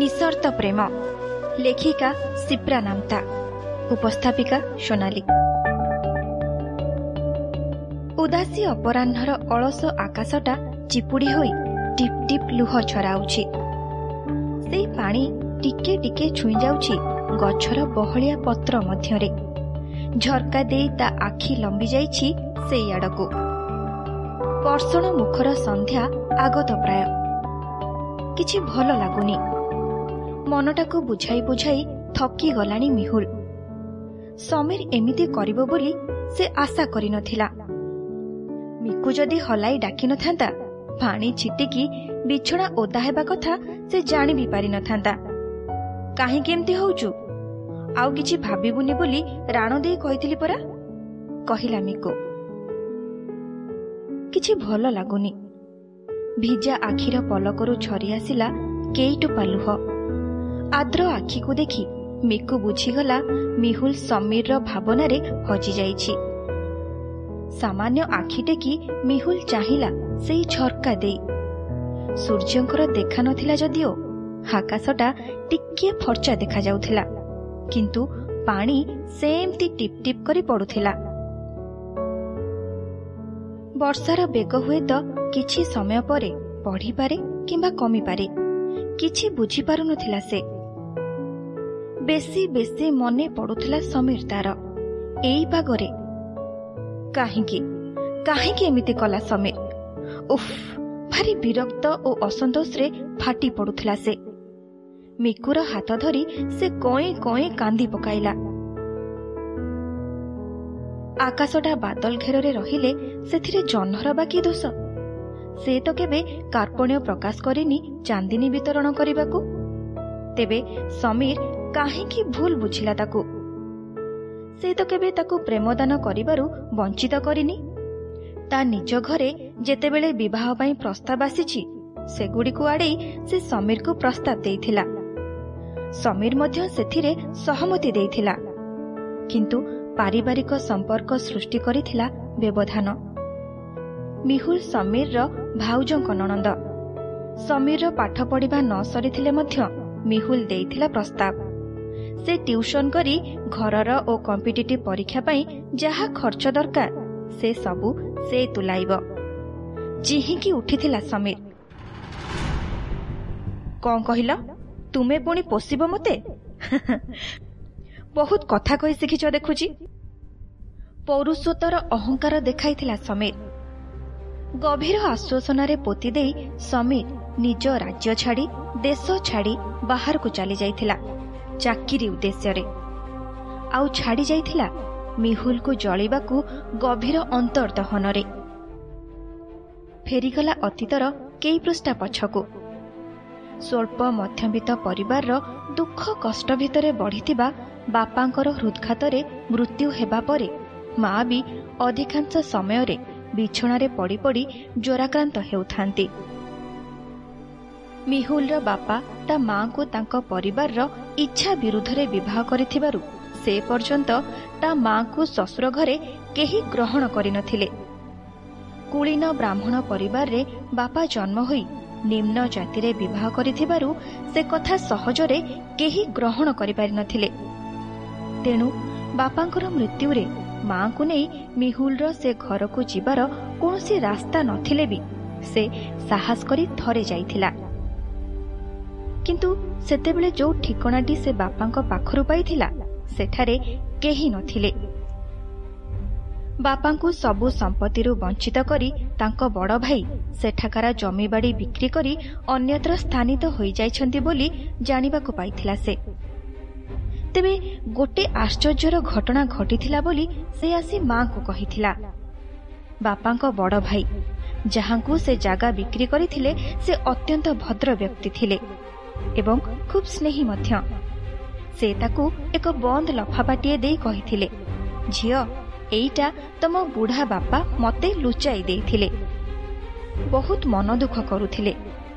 ନିଃସର୍ତ୍ତ ପ୍ରେମ। ଲେଖିକା ସିପ୍ରା ନାମ୍ତା। ଉପସ୍ଥାପିକା ସୋନାଲି। ଉଦାସୀ ଅପରାହ୍ନର ଅଳସ ଆକାଶଟା ଚିପୁଡ଼ି ହୋଇ ଟିପ୍ ଟିପ୍ ଲୁହ ଛରାଉଛି। ସେଇ ପାଣି ଟିକେ ଟିକେ ଛୁଇଁ ଯାଉଛି ଗଛର ବହଳିଆ ପତ୍ର ମଧ୍ୟରେ। ଝର୍କା ଦେଇ ତା ଆଖି ଲମ୍ବି ଯାଇଛି ସେଇ ଆଡ଼କୁ। ବର୍ଷଣ ମୁଖର ସନ୍ଧ୍ୟା ଆଗତ ପ୍ରାୟ। କିଛି ଭଲ ଲାଗୁନି। ମନଟାକୁ ବୁଝାଇ ବୁଝାଇ ଥକି ଗଲାଣି ମିହୁଲ। ସମୀର ଏମିତି କରିବ ବୋଲି ସେ ଆଶା କରିନଥିଲା। ମିକୁ ଯଦି ହଲାଇ ଡାକିନଥାନ୍ତା ପାଣି ଛିଟିକି ବିଛଣା ଓଦା ହେବା କଥା ସେ ଜାଣି ବି ପାରିନଥାନ୍ତା କାହିଁକି ଏମିତି ହଉଛୁ? ଆଉ କିଛି ଭାବିବୁନି ବୋଲି ରାଣ ଦେଇ କହିଥିଲି ପରା କହିଲା ମିକୁ। କିଛି ଭଲ ଲାଗୁନି। ଭିଜା ଆଖିର ପଲକରୁ ଝରି ଆସିଲା କେଇଟୋପା ଲୁହ। ଆଦ୍ର ଆଖିକୁ ଦେଖି ମିକୁ ବୁଝିଗଲା ମିହୁଲ ସମୀରର ଭାବନାରେ ହଜିଯାଇଛି। ସାମାନ୍ୟ ଆଖି ଟେକି ମିହୁଲ ଚାହିଁଲା ସେଇ ଝର୍କା ଦେଇ। ସୂର୍ଯ୍ୟଙ୍କର ଦେଖା ନଥିଲା ଯଦିଓ ଆକାଶଟା ଟିକିଏ ଫର୍ଚ୍ଚା ଦେଖାଯାଉଥିଲା କିନ୍ତୁ ପାଣି ସେମିତି ଟିପ୍ ଟିପ୍ କରି ପଡୁଥିଲା। ବର୍ଷାର ବେଗ ହୁଏତ କିଛି ସମୟ ପରେ ବଢ଼ିପାରେ କିମ୍ବା କମିପାରେ କିଛି ବୁଝିପାରୁନଥିଲା ସେ। ବେଶୀ ବେଶୀ ମନେ ପଡୁଥିଲା ସମୀର ତାର। ଏଇ ପାଗରେ କାହିଁକି? କାହିଁକି ଏମିତି କଲା ସମୀର? ଉଫ ଭାରି ବିରକ୍ତ ଓ ଅସନ୍ତୋଷରେ ଫାଟି ପଡୁଥିଲା ସେ। ମିକୁର ହାତ ଧରି ସେ କଏଁ କଏଁ କାନ୍ଦି ପକାଇଲା। ଆକାଶଟା ବାଦଲ ଘେରରେ ରହିଲେ ସେଥିରେ ଜହ୍ନର ବାକି ଦୋଷ। ସେ ତ କେବେ କାର୍ପଣ୍ୟ ପ୍ରକାଶ କରିନି ଚାନ୍ଦିନୀ ବିତରଣ କରିବାକୁ। ତେବେ ସମୀର କାହିଁକି ଭୁଲ ବୁଝିଲା ତାକୁ? ସେ ତ କେବେ ତାକୁ ପ୍ରେମଦାନ କରିବାରୁ ବଞ୍ଚିତ କରିନି। ତା ନିଜ ଘରେ ଯେତେବେଳେ ବିବାହ ପାଇଁ ପ୍ରସ୍ତାବ ଆସିଛି ସେଗୁଡ଼ିକୁ ଆଡ଼େଇ ସେ ସମୀରକୁ ପ୍ରସ୍ତାବ ଦେଇଥିଲା। ସମୀର ମଧ୍ୟ ସେଥିରେ ସହମତି ଦେଇଥିଲା। କିନ୍ତୁ ପାରିବାରିକ ସମ୍ପର୍କ ସୃଷ୍ଟି କରିଥିଲା ବ୍ୟବଧାନ। ମିହୁଲ ସମୀରର ଭାଉଜଙ୍କ ନଣନ୍ଦ। ସମୀରର ପାଠ ପଢ଼ିବା ନ ସରିଥିଲେ ମଧ୍ୟ ମିହୁଲ ଦେଇଥିଲା ପ୍ରସ୍ତାବ। ସେ ଟ୍ୟୁସନ କରି ଘରର ଓ କମ୍ପିଟିଟିଭ୍ ପରୀକ୍ଷା ପାଇଁ ଯାହା ଖର୍ଚ୍ଚ ଦରକାର ସେ ସବୁ ସେ ତୁଲାଇବ। ଚିହିଁକି ଉଠିଥିଲା ସମୀର। କ'ଣ କହିଲ? ତୁମେ ପୁଣି ପୋଷିବ ମୋତେ? ବହୁତ କଥା କହି ଶିଖିଛ ଦେଖୁଛି। ପୌରୁଷତ୍ୱର ଅହଙ୍କାର ଦେଖାଇଥିଲା ସମୀର। ଗଭୀର ଆଶ୍ୱାସନାରେ ପୋତି ଦେଇ ସମୀର ନିଜ ରାଜ୍ୟ ଛାଡ଼ି ଦେଶ ଛାଡ଼ି ବାହାରକୁ ଚାଲିଯାଇଥିଲା। ଚାକିରି ଉଦ୍ଦେଶ୍ୟରେ। ଆଉ ଛାଡ଼ି ଯାଇଥିଲା ମିହୁଲକୁ ଜଳିବାକୁ ଗଭୀର ଅନ୍ତର୍ଦହନରେ ଫେରିଗଲା ଅତୀତର କେଇ ପୃଷ୍ଠା ପଛକୁ। ସ୍ୱଳ୍ପ ମଧ୍ୟବିତ୍ତ ପରିବାରର ଦୁଃଖ କଷ୍ଟ ଭିତରେ ବଢ଼ିଥିବା ବାପାଙ୍କର ହୃଦ୍ଘାତରେ ମୃତ୍ୟୁ ହେବା ପରେ ମା ବି ଅଧିକାଂଶ ସମୟରେ ବିଛଣାରେ ପଡ଼ି ପଡ଼ି ଜ୍ୱରାକ୍ରାନ୍ତ ହେଉଥାନ୍ତି। ମିହୁଲର ବାପା ତା ମାଙ୍କୁ ତାଙ୍କ ପରିବାରର ଇଚ୍ଛା ବିରୁଦ୍ଧରେ ବିବାହ କରିଥିବାରୁ ସେ ପର୍ଯ୍ୟନ୍ତ ତା ମାଙ୍କୁ ଶ୍ୱଶୁର ଘରେ କେହି ଗ୍ରହଣ କରିନଥିଲେ। କୁଳୀନ ବ୍ରାହ୍ମଣ ପରିବାରରେ ବାପା ଜନ୍ମ ହୋଇ ନିମ୍ନ ଜାତିରେ ବିବାହ କରିଥିବାରୁ ସେ କଥା ସହଜରେ କେହି ଗ୍ରହଣ କରିପାରିନଥିଲେ। ତେଣୁ ବାପାଙ୍କର ମୃତ୍ୟୁରେ ମାଙ୍କୁ ନେଇ ମିହୁଲର ସେ ଘରକୁ ଯିବାର କୌଣସି ରାସ୍ତା ନଥିଲେ ବି ସେ ସାହସ କରି ଥରେ ଯାଇଥିଲା। କିନ୍ତୁ ସେତେବେଳେ ଯେଉଁ ଠିକଣାଟି ସେ ବାପାଙ୍କ ପାଖରୁ ପାଇଥିଲା ସେଠାରେ କେହି ନଥିଲେ। ବାପାଙ୍କୁ ସବୁ ସମ୍ପତ୍ତିରୁ ବଞ୍ଚିତ କରି ତାଙ୍କ ବଡ଼ ଭାଇ ସେଠାକାର ଜମିବାଡ଼ି ବିକ୍ରି କରି ଅନ୍ୟତ୍ର ସ୍ଥାନିତ ହୋଇଯାଇଛନ୍ତି ବୋଲି ଜାଣିବାକୁ ପାଇଥିଲା ସେ। ତେବେ ଗୋଟେ ଆଶ୍ଚର୍ଯ୍ୟର ଘଟଣା ଘଟିଥିଲା ବୋଲି ସେ ଆସି ମାଙ୍କୁ କହିଥିଲା। ବାପାଙ୍କ ବଡ଼ ଭାଇ ଯାହାଙ୍କୁ ସେ ଜାଗା ବିକ୍ରି କରିଥିଲେ ସେ ଅତ୍ୟନ୍ତ ଭଦ୍ର ବ୍ୟକ୍ତି ଥିଲେ। ଏବଂ ଖୁବ୍ ସ୍ନେହୀ ମଧ୍ୟ ସେ ତାକୁ ଏକ ବନ୍ଦ ଲଫାପାଟିଏ ଦେଇ କହିଥିଲେ ଝିଅ ଏଇଟା ତମ ବୁଢ଼ା ବାପା ମତେ ଲୁଚାଇ ଦେଇଥିଲେ ବହୁତ ମନ ଦୁଃଖ କରୁଥିଲେ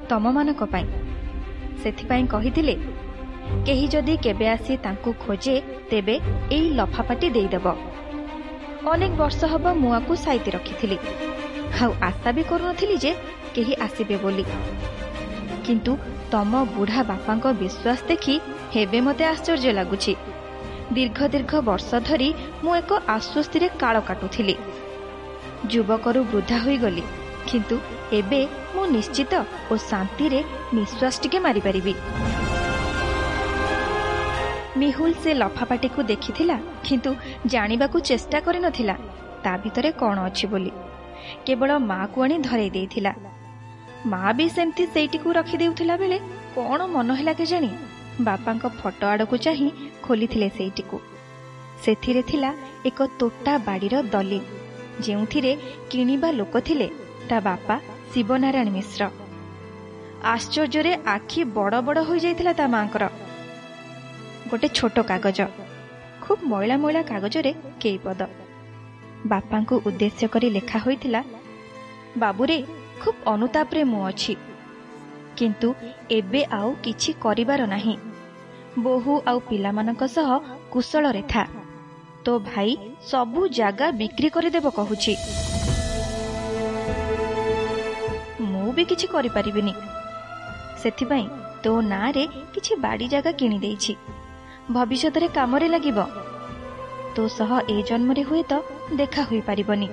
ତମମାନଙ୍କ ପାଇଁ ସେଥିପାଇଁ କହିଥିଲେ କେହି ଯଦି କେବେ ଆସି ତାଙ୍କୁ ଖୋଜେ ତେବେ ଏଇ ଲଫାପାଟି ଦେଇଦେବ ଅନେକ ବର୍ଷ ହେବ ମୁଁ ଆକୁ ସାଇତି ରଖିଥିଲି ଆଉ ଆଶା ବି କରୁନଥିଲି ଯେ କେହି ଆସିବେ ବୋଲି କିନ୍ତୁ ତମ ବୁଢ଼ା ବାପାଙ୍କ ବିଶ୍ୱାସ ଦେଖି ହେବେ ମୋତେ ଆଶ୍ଚର୍ଯ୍ୟ ଲାଗୁଛି। ଦୀର୍ଘ ଦୀର୍ଘ ବର୍ଷ ଧରି ମୁଁ ଏକ ଆଶ୍ୱସ୍ତିରେ କାଳ କାଟୁଥିଲି। ଯୁବକରୁ ବୃଦ୍ଧା ହୋଇଗଲି କିନ୍ତୁ ଏବେ ମୁଁ ନିଶ୍ଚିତ ଓ ଶାନ୍ତିରେ ନିଶ୍ୱାସ ଟିକେ ମାରିପାରିବି। ମିହୁଲ ସେ ଲଫାପାଟିକୁ ଦେଖିଥିଲା କିନ୍ତୁ ଜାଣିବାକୁ ଚେଷ୍ଟା କରିନଥିଲା ତା ଭିତରେ କ'ଣ ଅଛି ବୋଲି। କେବଳ ମାକୁ ଆଣି ଧରେଇ ଦେଇଥିଲା। ମା ବି ସେମିତି ସେଇଟିକୁ ରଖିଦେଉଥିଲା ବେଳେ କ'ଣ ମନ ହେଲା କେଜାଣି? ବାପାଙ୍କ ଫଟୋ ଆଡ଼କୁ ଚାହିଁ ଖୋଲିଥିଲେ ସେଇଟିକୁ। ସେଥିରେ ଥିଲା ଏକ ତୋଟା ବାଡ଼ିର ଦଲିଲ ଯେଉଁଥିରେ କିଣିବା ଲୋକ ଥିଲେ ତା ବାପା ଶିବନାରାୟଣ ମିଶ୍ର। ଆଶ୍ଚର୍ଯ୍ୟରେ ଆଖି ବଡ଼ ବଡ଼ ହୋଇଯାଇଥିଲା ତା ମାଙ୍କର। ଗୋଟେ ଛୋଟ କାଗଜ। ଖୁବ୍ ମଇଳା ମଇଳା କାଗଜରେ କେଇ ପଦ। ବାପାଙ୍କୁ ଉଦ୍ଦେଶ୍ୟ କରି ଲେଖା ହୋଇଥିଲା ବାବୁରେ ଖୁବ୍ ଅନୁତାପରେ ମୁଁ ଅଛି। କିନ୍ତୁ ଏବେ ଆଉ କିଛି କରିବାର ନାହିଁ। ବୋହୂ ଆଉ ପିଲାମାନଙ୍କ ସହ କୁଶଳରେ ଥା। ତୋ ଭାଇ ସବୁ ଜାଗା ବିକ୍ରି କରିଦେବ କହୁଛି। ମୁଁ ବି କିଛି କରିପାରିବିନି। ସେଥିପାଇଁ ତୋ ନାଁରେ କିଛି ବାଡ଼ି ଜାଗା କିଣିଦେଇଛି ଭବିଷ୍ୟତରେ କାମରେ ଲାଗିବ। ତୋ ସହ ଏ ଜନ୍ମରେ ହୁଏତ ଦେଖା ହୋଇପାରିବନି।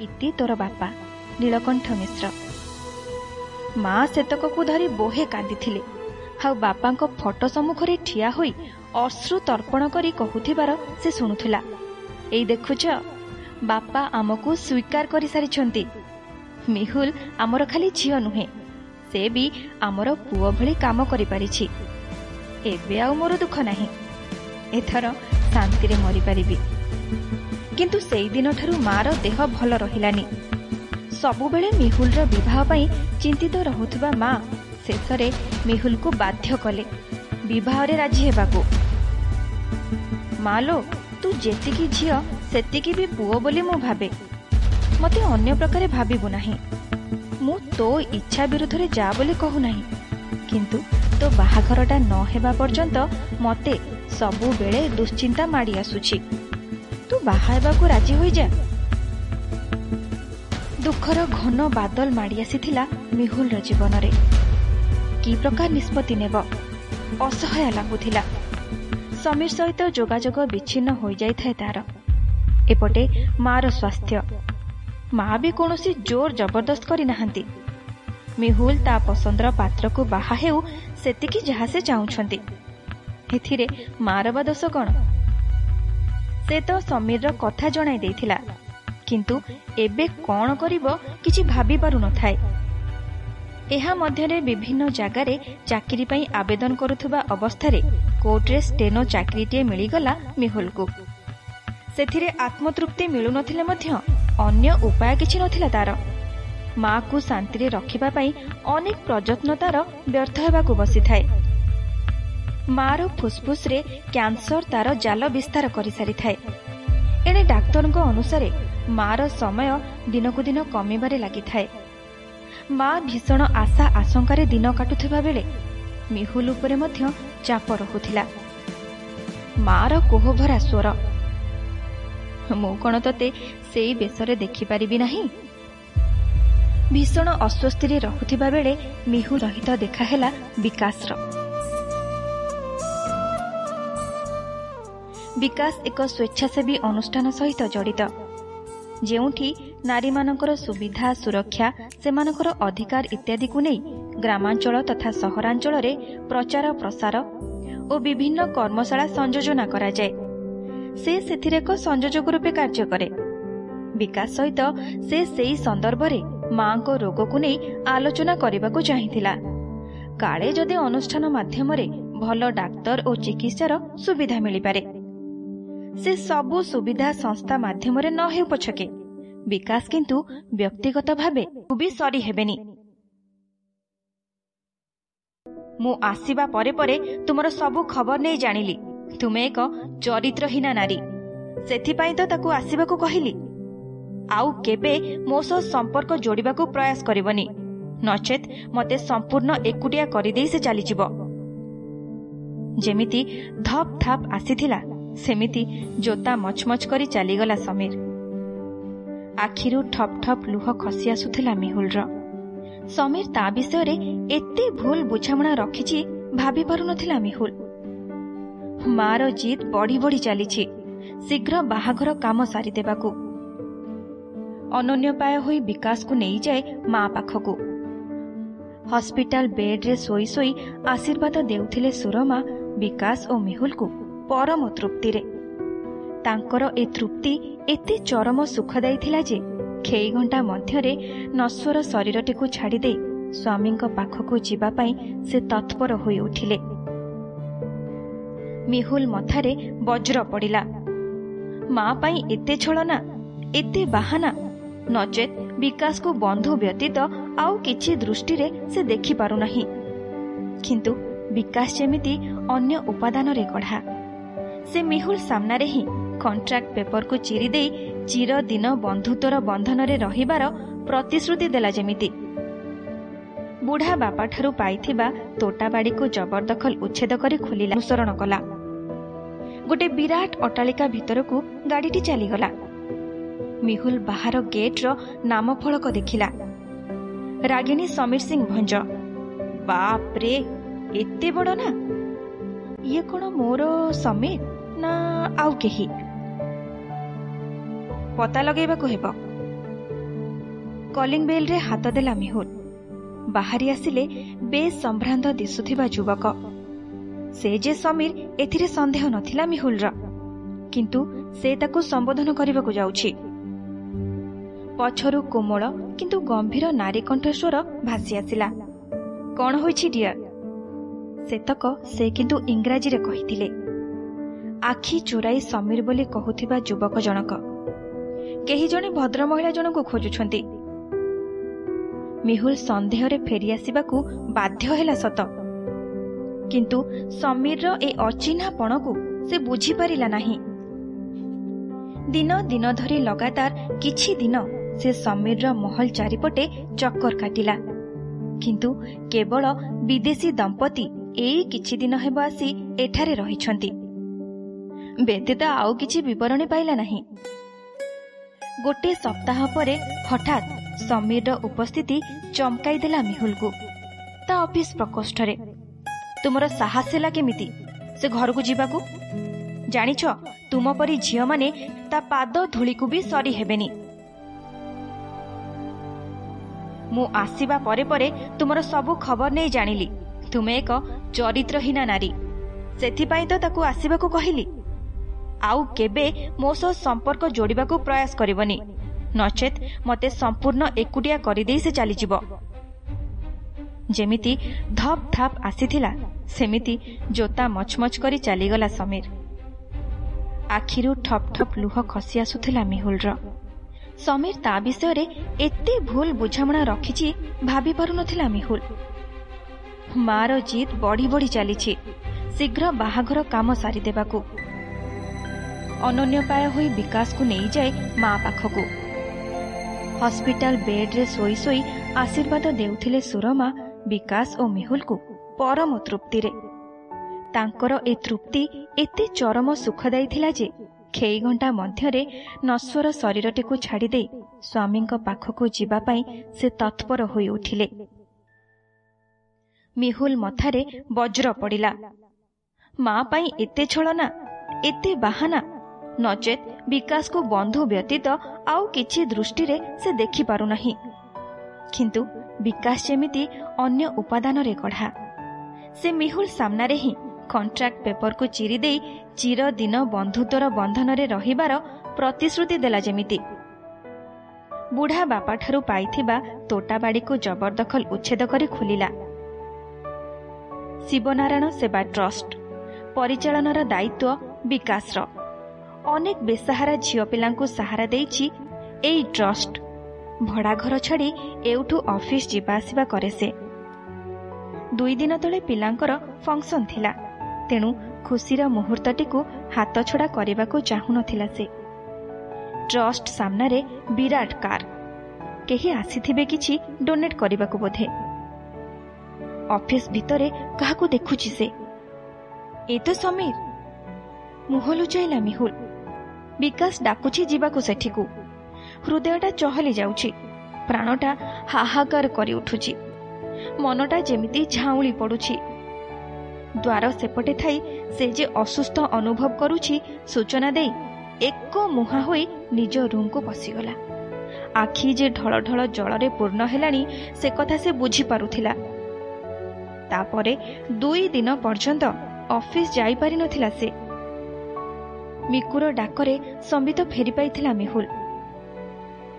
ଇତି ତୋର ବାପା। ନୀଳକଣ୍ଠ ମିଶ୍ର। ମା ସେତକକୁ ଧରି ବୋହେ କାନ୍ଦିଥିଲେ। ଆଉ ବାପାଙ୍କ ଫଟୋ ସମ୍ମୁଖରେ ଠିଆ ହୋଇ ଅଶ୍ରୁ ତର୍ପଣ କରି କହୁଥିବାର ସେ ଶୁଣୁଥିଲା। ଏଇ ଦେଖୁଛ ବାପା ଆମକୁ ସ୍ୱୀକାର କରିସାରିଛନ୍ତି। ମିହୁଲ ଆମର ଖାଲି ଝିଅ ନୁହେଁ ସେ ବି ଆମର ପୁଅ ଭଳି କାମ କରିପାରିଛି। ଏବେ ଆଉ ମୋର ଦୁଃଖ ନାହିଁ ଏଥର ଶାନ୍ତିରେ ମରିପାରିବି। କିନ୍ତୁ ସେଇଦିନଠାରୁ ମାର ଦେହ ଭଲ ରହିଲାନି। ସବୁବେଳେ ମିହୁଲର ବିବାହ ପାଇଁ ଚିନ୍ତିତ ରହୁଥିବା ମା ଶେଷରେ ମିହୁଲକୁ ବାଧ୍ୟ କଲେ। ବିବାହରେ ରାଜି ହେବାକୁ। ମାଲୋ ତୁ ଯେତିକି ଝିଅ ସେତିକି ବି ପୁଅ ବୋଲି ମୁଁ ଭାବେ। ମୋତେ ଅନ୍ୟ ପ୍ରକାରେ ଭାବିବୁ ନାହିଁ। ମୁଁ ତୋ ଇଚ୍ଛା ବିରୁଦ୍ଧରେ ଯା ବୋଲି କହୁନାହିଁ। କିନ୍ତୁ ତୋ ବାହାଘରଟା ନ ହେବା ପର୍ଯ୍ୟନ୍ତ ମୋତେ ସବୁବେଳେ ଦୁଶ୍ଚିନ୍ତା ମାଡ଼ି ଆସୁଛି। ତୁ ବାହା ହେବାକୁ ରାଜି ହୋଇଯା। ଦୁଃଖର ଘନ ବାଦଲ ମାଡ଼ି ଆସିଥିଲା ମିହୁଲର ଜୀବନରେ। କି ପ୍ରକାର ନିଷ୍ପତ୍ତି ନେବ? ଅସହାୟ ଲାଗୁଥିଲା। ସମୀର ସହିତ ଯୋଗାଯୋଗ ବିଚ୍ଛିନ୍ନ ହୋଇଯାଇଥାଏ ତାର। ଏପଟେ ମାର ସ୍ୱାସ୍ଥ୍ୟ। ମା ବି କୌଣସି ଜୋର ଜବରଦସ୍ତ କରିନାହାନ୍ତି ମିହୁଲ ତା ପସନ୍ଦର ପାତ୍ରକୁ ବାହା ହେଉ ସେତିକି ଯାହା ସେ ଚାହୁଁଛନ୍ତି। ଏଥିରେ ମାର ବା ଦୋଷ କ'ଣ? ସେ ତ ସମୀରର କଥା ଜଣାଇ ଦେଇଥିଲା। କିନ୍ତୁ ଏବେ କ'ଣ କରିବ କିଛି ଭାବି ପାରୁନଥାଏ ଏହା ମଧ୍ୟରେ ବିଭିନ୍ନ ଜାଗାରେ ଚାକିରି ପାଇଁ ଆବେଦନ କରୁଥିବା ଅବସ୍ଥାରେ କୋର୍ଟରେ ଷ୍ଟେନୋ ଚାକିରିଟିଏ ମିଳିଗଲା ମିହୁଲକୁ। ସେଥିରେ ଆତ୍ମତୃପ୍ତି ମିଳୁନଥିଲେ ମଧ୍ୟ ଅନ୍ୟ ଉପାୟ କିଛି ନଥିଲା ତାର। ମାକୁ ଶାନ୍ତିରେ ରଖିବା ପାଇଁ ଅନେକ ପ୍ରଯତ୍ନ ତାର ବ୍ୟର୍ଥ ହେବାକୁ ବସିଥାଏ। ମାର ଫୁସ୍ଫୁସ୍ରେ କ୍ୟାନ୍ସର ତାର ଜାଲ ବିସ୍ତାର କରିସାରିଥାଏ। ଏଣେ ଡାକ୍ତରଙ୍କ ଅନୁସାରେ ମାର ସମୟ ଦିନକୁ ଦିନ କମିବାରେ ଲାଗିଥାଏ। ମା ଭୀଷଣ ଆଶା ଆଶଙ୍କାରେ ଦିନ କାଟୁଥିବା ବେଳେ ମିହୁଲ ଉପରେ ମଧ୍ୟ ଚାପ ରହୁଥିଲା। ମାର କୋହଭରା ସ୍ୱର ମୁଁ କ'ଣ ତତେ ସେଇ ବେଶରେ ଦେଖିପାରିବି ନାହିଁ? ଭୀଷଣ ଅସ୍ୱସ୍ତିରେ ରହୁଥିବା ବେଳେ ମିହୁ ସହିତ ଦେଖାହେଲା ବିକାଶର। ବିକାଶ ଏକ ସ୍ୱେଚ୍ଛାସେବୀ ଅନୁଷ୍ଠାନ ସହିତ ଜଡ଼ିତ। ଯେଉଁଠି ନାରୀମାନଙ୍କର ସୁବିଧା ସୁରକ୍ଷା ସେମାନଙ୍କର ଅଧିକାର ଇତ୍ୟାଦିକୁ ନେଇ ଗ୍ରାମାଞ୍ଚଳ ତଥା ସହରାଞ୍ଚଳରେ ପ୍ରଚାର ପ୍ରସାର ଓ ବିଭିନ୍ନ କର୍ମଶାଳା ସଂଯୋଜନା କରାଯାଏ। ସେ ସେଥିରେ ଏକ ସଂଯୋଜକ ରୂପେ କାର୍ଯ୍ୟ କରେ। ବିକାଶ ସହିତ ସେ ସେହି ସନ୍ଦର୍ଭରେ ମାଙ୍କ ରୋଗକୁ ନେଇ ଆଲୋଚନା କରିବାକୁ ଚାହିଁଥିଲା। କାଳେ ଯଦି ଅନୁଷ୍ଠାନ ମାଧ୍ୟମରେ ଭଲ ଡାକ୍ତର ଓ ଚିକିତ୍ସାର ସୁବିଧା ମିଳିପାରେ। ସେ ସବୁ ସୁବିଧା ସଂସ୍ଥା ମାଧ୍ୟମରେ ନ ହେଉ ପଛକେ। ବିକାଶ କିନ୍ତୁ ବ୍ୟକ୍ତିଗତ ଭାବେ ବି ସରି ହେବେନି। ମୁଁ ଆସିବା ପରେ ପରେ ତୁମର ସବୁ ଖବର ନେଇ ଜାଣିଲି। ତୁମେ ଏକ ଚରିତ୍ରହୀନା ନାରୀ। ସେଥିପାଇଁ ତ ତାକୁ ଆସିବାକୁ କହିଲି। ଆଉ କେବେ ମୋ ସହ ସମ୍ପର୍କ ଯୋଡ଼ିବାକୁ ପ୍ରୟାସ କରିବନି। ନଚେତ୍ ମୋତେ ସମ୍ପୂର୍ଣ୍ଣ ଏକୁଟିଆ କରିଦେଇ ସେ ଚାଲିଯିବ। ଯେମିତି ଧପ୍ ଧାପ୍ ଆସିଥିଲା ସେମିତି ଜୋତା ମଚମଚ କରି ଚାଲିଗଲା ସମୀର। ଆଖିରୁ ଠପ୍ ଠପ୍ ଲୁହ ଖସି ଆସୁଥିଲା ମିହୁଲର। ସମୀର ତା ବିଷୟରେ ଏତେ ଭୁଲ ବୁଝାମଣା ରଖିଛି ଭାବି ପାରୁନଥିଲା ମିହୁଲ। ମାର ଜିଦ୍ ବଢି ବଢି ଚାଲିଛି। ଶୀଘ୍ର ବାହାଘର କାମ ସାରିଦେବାକୁ। ଅନନ୍ୟପାୟ ହୋଇ ବିକାଶକୁ ନେଇଯାଏ ମା ପାଖକୁ। ହସ୍ପିଟାଲ ବେଡ୍ରେ ଶୋଇ ଶୋଇ ଆଶୀର୍ବାଦ ଦେଉଥିଲେ ସୁରମା ବିକାଶ ଓ ମିହୁଲକୁ। ପରମ ତୃପ୍ତିରେ। ତାଙ୍କର ଏ ତୃପ୍ତି ଏତେ ଚରମ ସୁଖଦାୟୀ ଥିଲା ଯେ ଖେଇ ଘଣ୍ଟା ମଧ୍ୟରେ ନଶ୍ୱର ଶରୀରଟିକୁ ଛାଡ଼ିଦେଇ ସ୍ୱାମୀଙ୍କ ପାଖକୁ ଯିବା ପାଇଁ ସେ ତତ୍ପର ହୋଇ ଉଠିଲେ। ମିହୁଲ ମଥାରେ ବଜ୍ର ପଡ଼ିଲା। ମା ପାଇଁ ଏତେ ଛଳନା ଏତେ ବାହାନା ନଚେତ୍ ବିକାଶକୁ ବନ୍ଧୁ ବ୍ୟତୀତ ଆଉ କିଛି ଦୃଷ୍ଟିରେ ସେ ଦେଖିପାରୁନାହିଁ। କିନ୍ତୁ ବିକାଶ ଯେମିତି ଅନ୍ୟ ଉପାଦାନରେ ଗଢ଼ା। ସେ ମିହୁଲ ସାମ୍ନାରେ ହିଁ କଣ୍ଟ୍ରାକ୍ଟ ପେପରକୁ ଚିରିଦେଇ ଚିରଦିନ ବନ୍ଧୁତ୍ୱର ବନ୍ଧନରେ ରହିବାର ପ୍ରତିଶ୍ରୁତି ଦେଲା ଯେମିତି। ବୁଢ଼ା ବାପାଠାରୁ ପାଇଥିବା ତୋଟାବାଡ଼ିକୁ ଜବରଦଖଲ ଉଚ୍ଛେଦ କରି ଖୋଲିଲା ଅନୁସରଣ କଲା। ଗୋଟେ ବିରାଟ ଅଟ୍ଟାଳିକା ଭିତରକୁ ଗାଡ଼ିଟି ଚାଲିଗଲା। ମିହୁଲ ବାହାର ଗେଟ୍ର ନାମ ଫଳକ ଦେଖିଲା। ରାଗିଣୀ ସମୀର ସିଂ ଭଞ୍ଜ। ବାପ୍ରେ ଏତେ ବଡ଼ ନା? ଇଏ କ'ଣ ମୋର ସମୀର? ନା ଆଉ କେହି? ପତା ଲଗାଇବାକୁ ହେବ। କଲିଂ ବେଲ୍ରେ ହାତ ଦେଲା ମିହୁଲ। ବାହାରି ଆସିଲେ ବେଶ୍ ସମ୍ଭ୍ରାନ୍ତ ଦିଶୁଥିବା ଯୁବକ। ସେ ଯେ ସମୀର ଏଥିରେ ସନ୍ଦେହ ନଥିଲା ମିହୁଲର। କିନ୍ତୁ ସେ ତାକୁ ସମ୍ବୋଧନ କରିବାକୁ ଯାଉଛି। ପଛରୁ କୋମଳ କିନ୍ତୁ ଗମ୍ଭୀର ନାରୀ କଣ୍ଠସ୍ୱର ଭାସି ଆସିଲା। କ'ଣ ହୋଇଛି ଡିୟର? ସେତକ ସେ କିନ୍ତୁ ଇଂରାଜୀରେ କହିଥିଲେ। ଆଖି ଚୋରାଇ ସମୀର ବୋଲି କହୁଥିବା ଯୁବକ ଜଣକ। କେହି ଜଣେ ଭଦ୍ରମହିଳା ଜଣଙ୍କୁ ଖୋଜୁଛନ୍ତି। ମିହୁଲ ସନ୍ଦେହରେ ଫେରିଆସିବାକୁ ବାଧ୍ୟ ହେଲା ସତ। କିନ୍ତୁ ସମୀରର ଏ ଅଚିହ୍ନାପଣକୁ ସେ ବୁଝିପାରିଲା ନାହିଁ। ଦିନ ଦିନ ଧରି ଲଗାତାର କିଛି ଦିନ ସେ ସମୀରର ମହଲ ଚାରିପଟେ ଚକ୍କର କାଟିଲା। କିନ୍ତୁ କେବଳ ବିଦେଶୀ ଦମ୍ପତି ଏଇ କିଛି ଦିନ ହେବ ଆସି ଏଠାରେ ରହିଛନ୍ତି। ବ୍ୟତୀତ ଆଉ କିଛି ବିବରଣୀ ପାଇଲା ନାହିଁ। ଗୋଟିଏ ସପ୍ତାହ ପରେ ହଠାତ୍ ସମୀରର ଉପସ୍ଥିତି ଚମକାଇ ଦେଲା ମିହୁଲକୁ ତା ଅଫିସ ପ୍ରକୋଷ୍ଠରେ। ତୁମର ସାହସ ହେଲା କେମିତି? ସେ ଘରକୁ ଯିବାକୁ? ଜାଣିଛ ତୁମ ପରି ଝିଅମାନେ ତା ପାଦ ଧୂଳିକୁ ବି ସରି ହେବେନି। ମୁଁ ଆସିବା ପରେ ପରେ ତୁମର ସବୁ ଖବର ନେଇ ଜାଣିଲି। ତୁମେ ଏକ ଚରିତ୍ରହୀନା ନାରୀ। ସେଥିପାଇଁ ତ ତାକୁ ଆସିବାକୁ କହିଲି। ଆଉ କେବେ ମୋ ସହ ସମ୍ପର୍କ ଯୋଡ଼ିବାକୁ ପ୍ରୟାସ କରିବନି। ନଚେତ୍ ମୋତେ ସମ୍ପୂର୍ଣ୍ଣ ଏକୁଟିଆ କରିଦେଇ ସେ ଚାଲିଯିବ। ଯେମିତି ଧପ୍ ଧାପ୍ ଆସିଥିଲା ସେମିତି ଜୋତା ମଚମଚ କରି ଚାଲିଗଲା ସମୀର। ଆଖିରୁ ଠପ୍ ଠପ୍ ଲୁହ ଖସି ଆସୁଥିଲା ମିହୁଲର। ସମୀର ତା ବିଷୟରେ ଏତେ ଭୁଲ ବୁଝାମଣା ରଖିଛି ଭାବି ପାରୁନଥିଲା ମିହୁଲ। ମାର ଜିଦ୍ ବଢି ବଢି ଚାଲିଛି। ଶୀଘ୍ର ବାହାଘର କାମ ସାରିଦେବାକୁ। ଅନନ୍ୟପାୟ ହୋଇ ବିକାଶକୁ ନେଇଯାଏ ମା ପାଖକୁ। ହସ୍ପିଟାଲ ବେଡ୍ରେ ଶୋଇ ଶୋଇ ଆଶୀର୍ବାଦ ଦେଉଥିଲେ ସୁରମା ବିକାଶ ଓ ମିହୁଲକୁ ପରମ ତୃପ୍ତିରେ। ତାଙ୍କର ଏ ତୃପ୍ତି ଏତେ ଚରମ ସୁଖଦାୟୀ ଥିଲା ଯେ ଘଣ୍ଟା ମଧ୍ୟରେ ନଶ୍ୱର ଶରୀରଟିକୁ ଛାଡ଼ିଦେଇ ସ୍ୱାମୀଙ୍କ ପାଖକୁ ଯିବା ପାଇଁ ସେ ତତ୍ପର ହୋଇ ଉଠିଲେ। ମିହୁଲ ମଥାରେ ବଜ୍ର ପଡ଼ିଲା। ମା ପାଇଁ ଏତେ ଛଳନା ଏତେ ବାହାନା ନଚେତ୍ ବିକାଶକୁ ବନ୍ଧୁ ବ୍ୟତୀତ ଆଉ କିଛି ଦୃଷ୍ଟିରେ ସେ ଦେଖିପାରୁନାହିଁ। କିନ୍ତୁ ବିକାଶ ଯେମିତି ଅନ୍ୟ ଉପାଦାନରେ ଗଢ଼ା। ସେ ମିହୁଲ ସାମ୍ନାରେ ହିଁ କଣ୍ଟ୍ରାକ୍ଟ ପେପରକୁ ଚିରିଦେଇ ଚିରଦିନ ବନ୍ଧୁତ୍ୱର ବନ୍ଧନରେ ରହିବାର ପ୍ରତିଶ୍ରୁତି ଦେଲା ଯେମିତି। ବୁଢ଼ା ବାପାଠାରୁ ପାଇଥିବା ତୋଟାବାଡ଼ିକୁ ଜବରଦଖଲ ଉଚ୍ଛେଦ କରି ଖୋଲିଲା। ଶିବନାରାୟଣ ସେବା ଟ୍ରଷ୍ଟ ପରିଚାଳନାର ଦାୟିତ୍ୱ ବିକାଶର। ଅନେକ ବେସାହାରା ଝିଅ ପିଲାଙ୍କୁ ସାହାରା ଦେଇଛି ଏଇ ଟ୍ରଷ୍ଟ। ଭଡ଼ା ଘର ଛାଡ଼ି ଏଉଠୁ ଅଫିସ ଯିବା ଆସିବା କରେ ସେ। ଦୁଇ ଦିନ ତଳେ ପିଲାଙ୍କର ଫଙ୍କସନ ଥିଲା। ତେଣୁ ଖୁସିର ମୁହୂର୍ତ୍ତଟିକୁ ହାତଛଡ଼ା କରିବାକୁ ଚାହୁଁନଥିଲା ସେ। ଟ୍ରଷ୍ଟ ସାମ୍ନାରେ ବିରାଟ କାର। କେହି ଆସିଥିବେ କିଛି ଡୋନେଟ୍ କରିବାକୁ ବୋଧେ। ଅଫିସ ଭିତରେ କାହାକୁ ଦେଖୁଛି ସେ? ଏ ତ ସମୀର। ମୁହଁ ଲୁଚାଇଲା ମିହୁଲ। ବିକାଶ ଡାକୁଛି ଯିବାକୁ ସେଠିକୁ। ହୃଦୟଟା ଚହଲି ଯାଉଛି। ପ୍ରାଣଟା ହାହାକାର କରି ଉଠୁଛି। ମନଟା ଯେମିତି ଝାଉଁଳି ପଡ଼ୁଛି। ଦ୍ୱାର ସେପଟେ ଥାଇ ସେ ଯେ ଅସୁସ୍ଥ ଅନୁଭବ କରୁଛି ସୂଚନା ଦେଇ ଏକ ମୁହାଁ ହୋଇ ନିଜ ରୁମ୍କୁ ପଶିଗଲା। ଆଖି ଯେ ଢଳ ଢଳ ଜଳରେ ପୂର୍ଣ୍ଣ ହେଲାଣି ସେ କଥା ସେ ବୁଝିପାରୁଥିଲା। ତାପରେ ଦୁଇ ଦିନ ପର୍ଯ୍ୟନ୍ତ ଅଫିସ ଯାଇପାରିନଥିଲା ସେ। ମିକୁର ଡାକରେ ସମ୍ବିତ ଫେରି ପାଇଥିଲା ମିହୁଲ।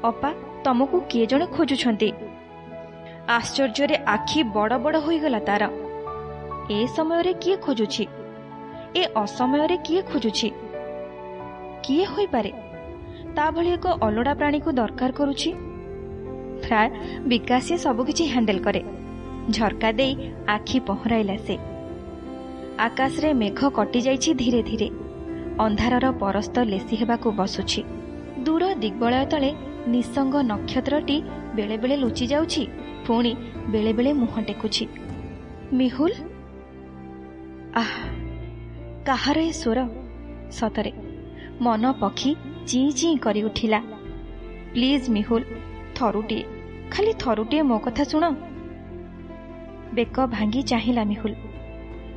ଅପା ତମକୁ କିଏ ଜଣେ ଖୋଜୁଛନ୍ତି? ଆଶ୍ଚର୍ଯ୍ୟରେ ଆଖି ବଡ଼ ବଡ଼ ହୋଇଗଲା ତାର। ଏ ସମୟରେ କିଏ ଖୋଜୁଛି? ଏ ଅସମୟରେ କିଏ ଖୋଜୁଛି? କିଏ ହୋଇପାରେ? ତା ଭଳି ଏକ ଅଲୋଡ଼ା ପ୍ରାଣୀକୁ ଦରକାର କରୁଛି? ପ୍ରାୟ ବିକାଶ ସବୁକିଛି ହ୍ୟାଣ୍ଡେଲ କରେ। ଝରକା ଦେଇ ଆଖି ପହଁରାଇଲା ସେ। ଆକାଶରେ ମେଘ କଟିଯାଇଛି ଧୀରେ ଧୀରେ। ଅନ୍ଧାରର ପରସ୍ତ ଲେସି ହେବାକୁ ବସୁଛି। ଦୂର ଦିଗ୍ବଳୟ ତଳେ ନିସଙ୍ଗ ନକ୍ଷତ୍ରଟି ବେଳେବେଳେ ଲୁଚି ଯାଉଛି ପୁଣି ବେଳେବେଳେ ମୁହଁ ଟେକୁଛି। ମିହୁଲ? ଆହ କାହାର ଏ ସ୍ୱର? ସତରେ ମନ ପକ୍ଷୀ ଚିଁ ଚିଁ କରି ଉଠିଲା ପ୍ଲିଜ ମିହୁଲ ଥରୁଟିଏ ଖାଲି ଥରୁଟିଏ ମୋ କଥା ଶୁଣ। ବେକ ଭାଙ୍ଗି ଚାହିଁଲା ମିହୁଲ।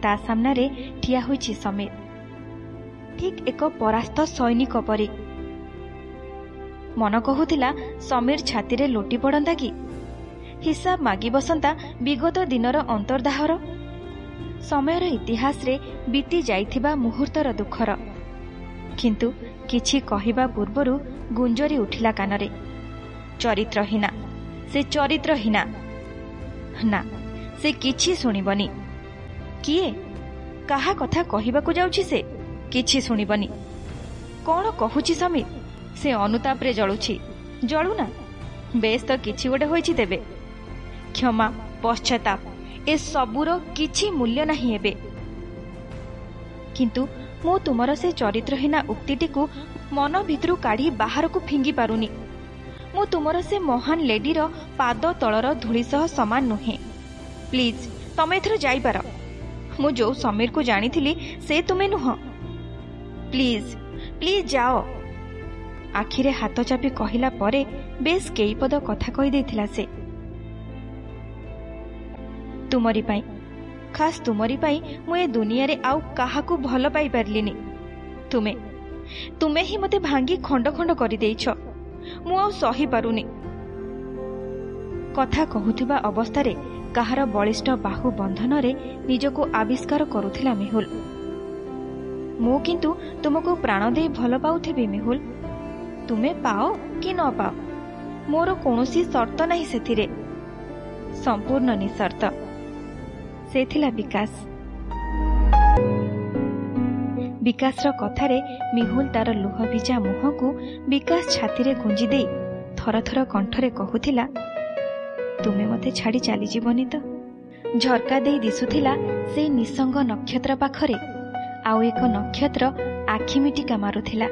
ତା ସାମ୍ନାରେ ଠିଆ ହୋଇଛି ସମୀର ଠିକ୍ ଏକ ପରାସ୍ତ ସୈନିକ ପରି। ମନ କହୁଥିଲା ସମୀର ଛାତିରେ ଲୋଟି ପଡ଼ନ୍ତା କି? ହିସାବ ମାଗି ବସନ୍ତା ବିଗତ ଦିନର ଅନ୍ତର୍ଦାହର ସମୟର ଇତିହାସରେ ବିତି ଯାଇଥିବା ମୁହୂର୍ତ୍ତର ଦୁଃଖର। କିନ୍ତୁ କିଛି କହିବା ପୂର୍ବରୁ ଗୁଞ୍ଜରି ଉଠିଲା କାନରେ। ଚରିତ୍ରହୀନା ସେ ଚରିତ୍ରହୀନା। ନା ସେ କିଛି ଶୁଣିବନି। କିଏ? କାହା କଥା କହିବାକୁ ଯାଉଛି ସେ? କିଛି ଶୁଣିବନି। କ'ଣ କହୁଛି ସମୀର ସେ ଅନୁତାପରେ ଜଳୁଛି। ଜଳୁନା? ବେଶ ତ କିଛି ଗୋଟେ ହୋଇଛି ତେବେ। କ୍ଷମା ପଶ୍ଚାତାପ ଏ ସବୁର କିଛି ମୂଲ୍ୟ ନାହିଁ ଏବେ। କିନ୍ତୁ ମୁଁ ତୁମର ସେ ଚରିତ୍ରହୀନା ଉକ୍ତିଟିକୁ ମନ ଭିତରୁ କାଢ଼ି ବାହାରକୁ ଫିଙ୍ଗି ପାରୁନି। ମୁଁ ତୁମର ସେ ମହାନ ଲେଡିର ପାଦ ତଳର ଧୂଳି ସହ ସମାନ ନୁହେଁ। ପ୍ଲିଜ୍ ତମେ ଏଥର ଯାଇପାର। ମୁଁ ଯୋଉ ସମୀରକୁ ଜାଣିଥିଲି ସେ ତୁମେ ନୁହଁ। ପ୍ଲିଜ୍ ପ୍ଲିଜ୍ ଯାଅ। ଆଖିରେ ହାତ ଚାପି କହିଲା ପରେ ବେଶ କେଇପଦ କଥା କହିଦେଇଥିଲା ସେ। ତୁମରି ପାଇଁ ଖାସ୍ ତୁମରି ପାଇଁ ମୁଁ ଏ ଦୁନିଆରେ ଆଉ କାହାକୁ ଭଲ ପାଇପାରିଲିନି। ତୁମେ ତୁମେ ହିଁ ମୋତେ ଭାଙ୍ଗି ଖଣ୍ଡ ଖଣ୍ଡ କରିଦେଇଛ। ମୁଁ ଆଉ ସହିପାରୁନି କଥା କହୁଥିବା ଅବସ୍ଥାରେ କାହାର ବଳିଷ୍ଠ ବାହୁ ବନ୍ଧନରେ ନିଜକୁ ଆବିଷ୍କାର କରୁଥିଲା ମେହୁଲ। ମୁଁ କିନ୍ତୁ ତୁମକୁ ପ୍ରାଣ ଦେଇ ଭଲ ପାଉଥିବି ମେହୁଲ। ତୁମେ ପାଅ କି ନ ପାଅ ମୋର କୌଣସି ସର୍ତ୍ତ ନାହିଁ ସେଥିରେ। ସମ୍ପୂର୍ଣ୍ଣ ନିସର୍ତ୍ତ। ସେ ଥିଲା ବିକାଶ। ବିକାଶର କଥାରେ ମିହୁଲ ତାର ଲୁହ ଭିଜା ମୁହଁକୁ ବିକାଶ ଛାତିରେ ଗୁଞ୍ଜି ଦେଇ ଥରଥର କଣ୍ଠରେ କହୁଥିଲା ତୁମେ ମୋତେ ଛାଡ଼ି ଚାଲିଯିବନି ତ? ଝରକା ଦେଇ ଦିଶୁଥିଲା ସେଇ ନିସଙ୍ଗ ନକ୍ଷତ୍ର ପାଖରେ ଆଉ ଏକ ନକ୍ଷତ୍ର ଆଖି ମିଟିକା ମାରୁଥିଲା।